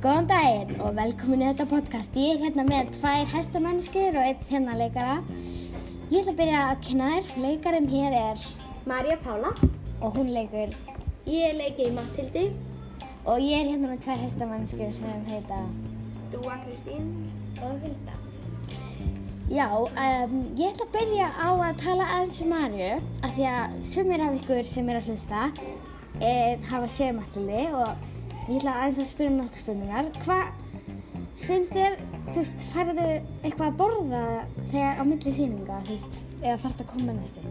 Góðan daginn og velkomin í þetta podcast. Ég er hérna með tvær hestamennskur og einn hérna leikara. Ég ætla að byrja að kynna þér. Leikarinn hér er Marja Pála. og hún leikur Ég leiki í Mattildi. og ég er hérna með tvær hestamennskur sem heita Dúa Kristín. Og Hulda. Já, um, ég ætla að byrja á að tala aðeins um Marju af því að sumir af ykkur sem er að hlusta e, hafa séð mattildi og ég ætla aðeins að spyrja um nokkuð spurningar. Hvað finnst þér, þú veist, færðu eitthvað að borða þegar á milli sýninga, þú veist, eða þarfst að koma næstu?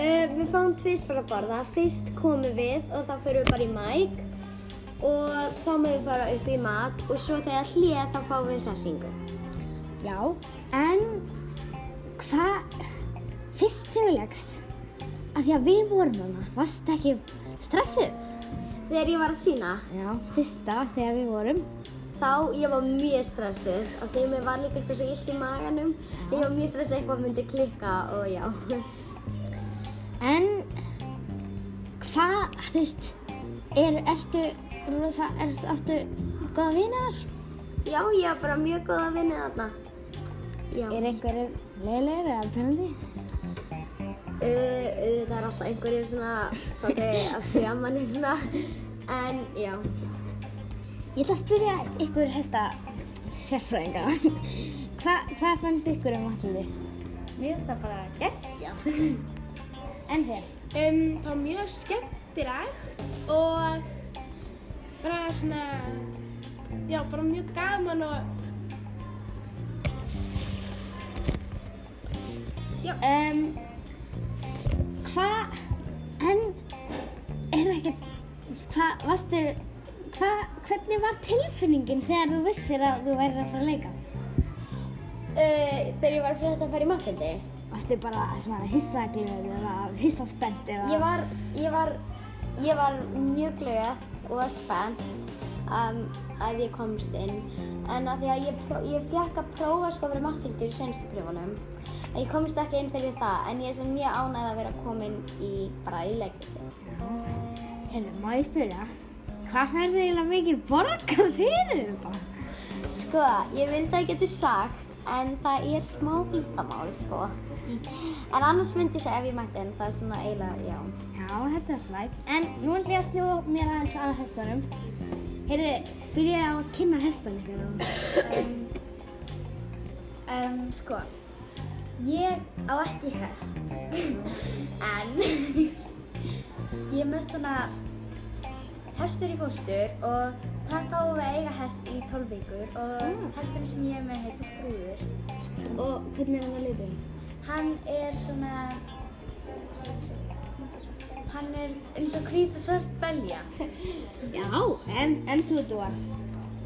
Uh, við fáum tvist fyrir að borða. Fyrst komum við og þá fyrir við bara í mæk. Og þá mögum við fara upp í mat og svo þegar hlýja þá fáum við hressingu. Já, en hvað fyrst þegar þú leggst, af því að við vorum hana, varst ekki stressuð? Þegar ég var að sína, Já, fyrsta þegar við vorum. þá ég var mjög stressuð. Af því að mér var líka eitthvað svo illt í maganum. Ég var mjög stressuð eitthvað myndi klikka og já. En hvað, þú veist, er, ertu, rosa, er, áttu góða vinar? Já, ég var bara mjög góð að vinna þarna. Já. Er einhverjir leiðilegir eða pennandi? Uh, það er alltaf einhverju svona, svolítið að stjá manni svona, en já. Ég ætla að spyrja ykkur hesta sérfræðinga. Hva, hvað fannst ykkur um allir? Mér finnst það bara geggja. En þér? Um, það var mjög skemmtilegt og bara svona, já, bara mjög gaman og Um, hvað, en er ekki, hvað, varstu, hvað, hvernig var tilfinningin þegar þú vissir að þú værir að fara að leika? Uh, þegar ég var fyrir þetta að fara í makkildi, Varstu bara svona hissaglöð eða hissaspennt eða? ég var, ég var, ég var mjög glöð og spennt um, að ég komst inn. En að því að ég, ég fekk að prófa sko að vera makkildur í senstu pröfunum. En ég komst ekki inn fyrir það, en ég er sem mjög ánægð að vera komin í, bara í leikviti. Hefur, má ég spyrja, hvað færðu eiginlega mikið borgað fyrir þetta? Sko, ég vildi að ég geti sagt, en það er smá vingamál, sko. En annars myndi ég segja ef ég mætti, en það er svona eiginlega, já. Já, þetta er slægt. En nú ætlum ég að snúa mér aðeins að hestunum. Heyrðu, byrja ég á að kynna hestan ykkur. um, um, sko, ég á ekki hest, en ég er með svona hestur í fóstur og þar fáum við að eiga hest í 12 vikur og Mm. hesturinn sem ég er með heitir Skrúður. Og hvernig er hann að litin? Hann er svona, hann er eins og hvít og svart belja. Já, en, en þú Dúar?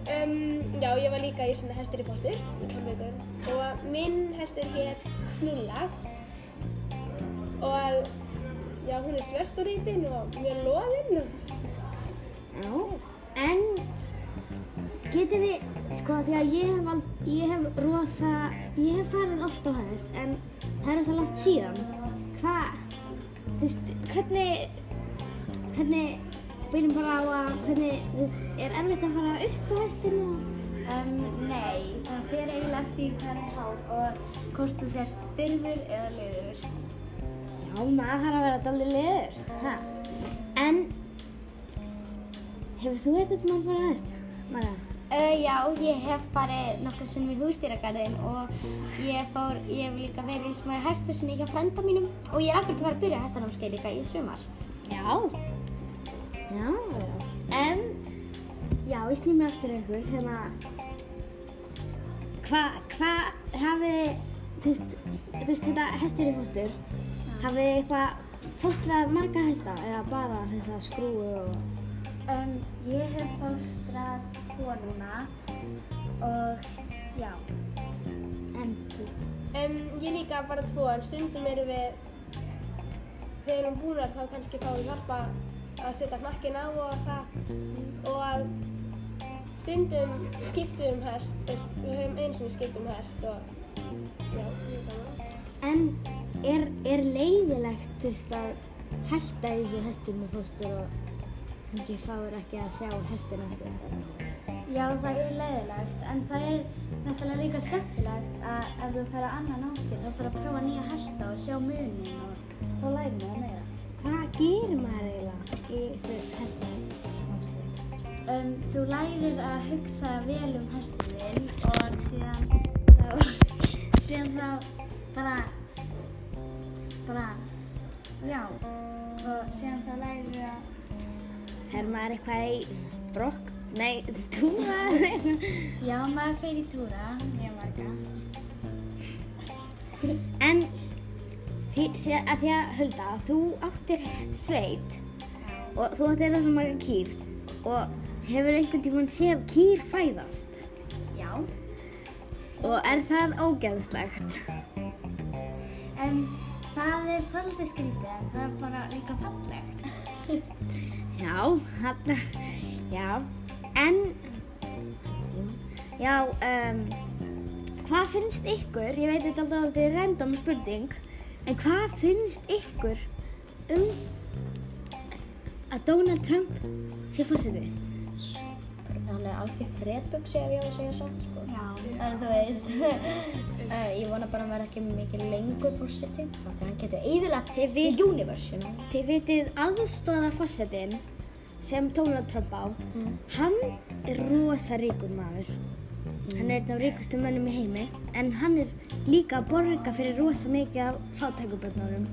Um, já, ég var líka í svona hestur í tólveikur og minn hestur hétt Snulla og já, hún er svört og rítinn og mjög loðinn Já, en getið þið, sko því að ég hef, ald, ég hef rosa, ég hef farið oft á hest en það er rosa langt síðan. Hvað, þú veist, hvernig, hvernig, byrjum bara á að, hvernig, þú veist, er erfitt að fara upp á hestinu? um, Nei, það fer eiginlega hvað er hálf og hvort þú sért styrfur eða liður. Já, maður þarf að vera dálítið liður, ha. En, hefur þú eitthvað mann farið á hest, Marja? Uh, já, ég hef farið nokkur sinnum í hústýragarðin og ég, fór, ég hef líka verið í smá hestursinni hjá frænda mínum og ég er akkurat að fara að byrja hestanámskeið líka í sumar. Já. Já. En, já, ég snýð mér aftur ykkur, hérna, hvað, hvað hafið þið, þú veist, þú veist, þetta hestur í fóstur, hafið þið eitthvað fóstrað marga hesta eða bara þessa skrúu og, Um, ég hef fóstrað tvo núna og já. en þú? Um, ég líka bara tvo, en stundum erum við, þegar við erum búnar þá kannski fáum við hjálpa að setja hnakkin á og það og að stundum skiptum við um hest, veist, við höfum einu sinni skipt um hest og já, mjög gaman. En er, er leiðilegt, þú veist, að hætta þessu hestum með fóstur og, kannski fáir ekki að sjá eftir það. Já, það er leiðilegt, en það er næstilega líka skemmtilegt að ef þú fer á annan námskeið þá fyrir að prófa nýja hesta og sjá munin og þá lærir maður meira. Hvað gerir maður eiginlega í þessu hestin námskeið? Um, þú lærir að hugsa vel um hestin þinn og síðan þá, síðan þá bara, bara, já, og síðan þá lærir að, Fer maður eitthvað í brokk? Nei, túra já, maður fer í túra, mjög marga. En því, að því að Hulda, þú áttir sveit og þú áttir rosa marga kýr og hefur einhvern tímann séð kýr fæðast Já. og er það ógeðslegt? En það er svolítið skrítið, það er bara líka fallegt. Já, þarna, já, en, já, um, hvað finnst ykkur, ég veit þetta er alltaf random spurning, en hvað finnst ykkur um að Donald Trump sé fórsetið? Hann er alveg fredbugsi ef ég á að segja satt, sko. Já. En þú veist, eh, ég vona bara að hann verði ekki mikið lengur fórseti. Þannig að hann getur eðilagt you know. Þið vitið aðstóða fórsetin sem Donald Trump á, hann er rosa ríkur maður. Hann er einn af ríkustu mönnum í heimi, en hann er líka að borga fyrir rosa mikið af fátækuböndunum.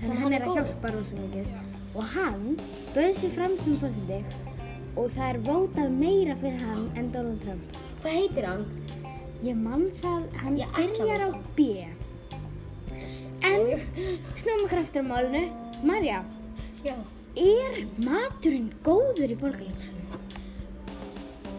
Þannig að hann er að hjálpa rosa mikið. Og hann bauð sér fram sem fórseti og það er vótað meira fyrir hann en Donald Trump. Hvað heitir hann? Ég man það, hann Ég byrjar á. B. En snúum okkur aftur á málunu. Marja, Já. Er maturinn góður í borgarleikusinu?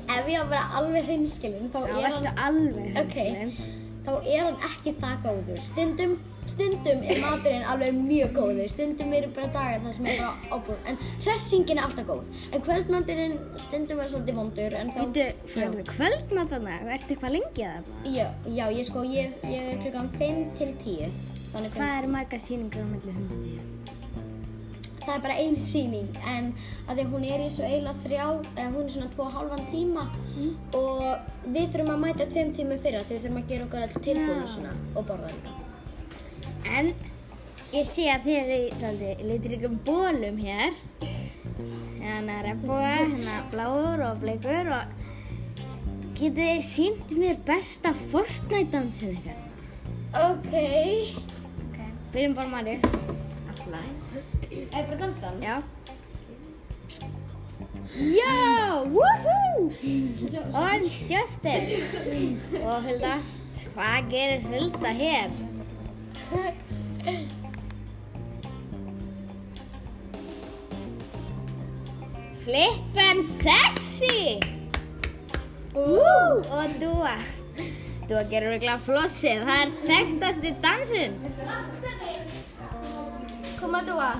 Ef ég á að vera alveg hreinskilin, þá Já, er verður hann, alveg Ok. hreinskilin. Þá er hann ekki það góður. Stundum, stundum er maturinn alveg mjög góður. Stundum eru bara dagar það sem er bara ábúr. En hressingin er alltaf góð. En kvöldmaturinn stundum er svolítið vondur. En þá... Vítu, færðu kvöldmat þarna? Ertu eitthvað lengi að það? Já, já, ég sko, ég, ég er klukkan 5 til 10. Þannig fimm- Hvað eru marga sýningar á hundu því? Það er bara ein sýning en að því hún er í svo eiginlega þrjá, eða hún er svona tvo og hálfan tíma og við þurfum að mæta tveim tímum fyrir því við þurfum að gera okkur all tilbúinu svona og borða líka. En ég sé að eru í daldi litrikum bólum hér. Hérna regnboga, hérna bláur og bleikur og getið þið sínt mér besta Fortnite dansin ykkar? Ok. Ok. Byrjum bara Marju. Alltaf. Er bara dansan? Já. Já, woohoo! Orange Justice. Og Hulda, hvað gerir Hulda hér? Flippen sexy! Woo! Og Dúa. Dúa gerir regla flossið, það er þekktasti dansun. Kom að dúa.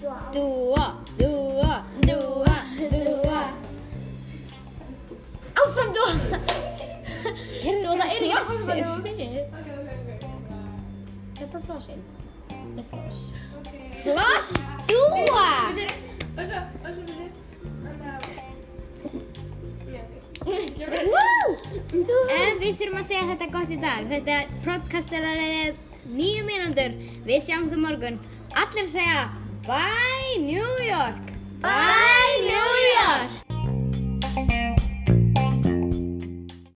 Dúa, Dúa, Dúa, Dúa. Áfram dúa! Heyrðu, það er ekki flossið. Það er bara flossinn. Það er floss. Floss, Dúa! Og svo, og svo! En við þurfum að segja þetta gott í dag. Þetta podcast er að reyða nýju mínútur. Við sjáum það morgun. Allir segja Bye, New York. Bye, New York.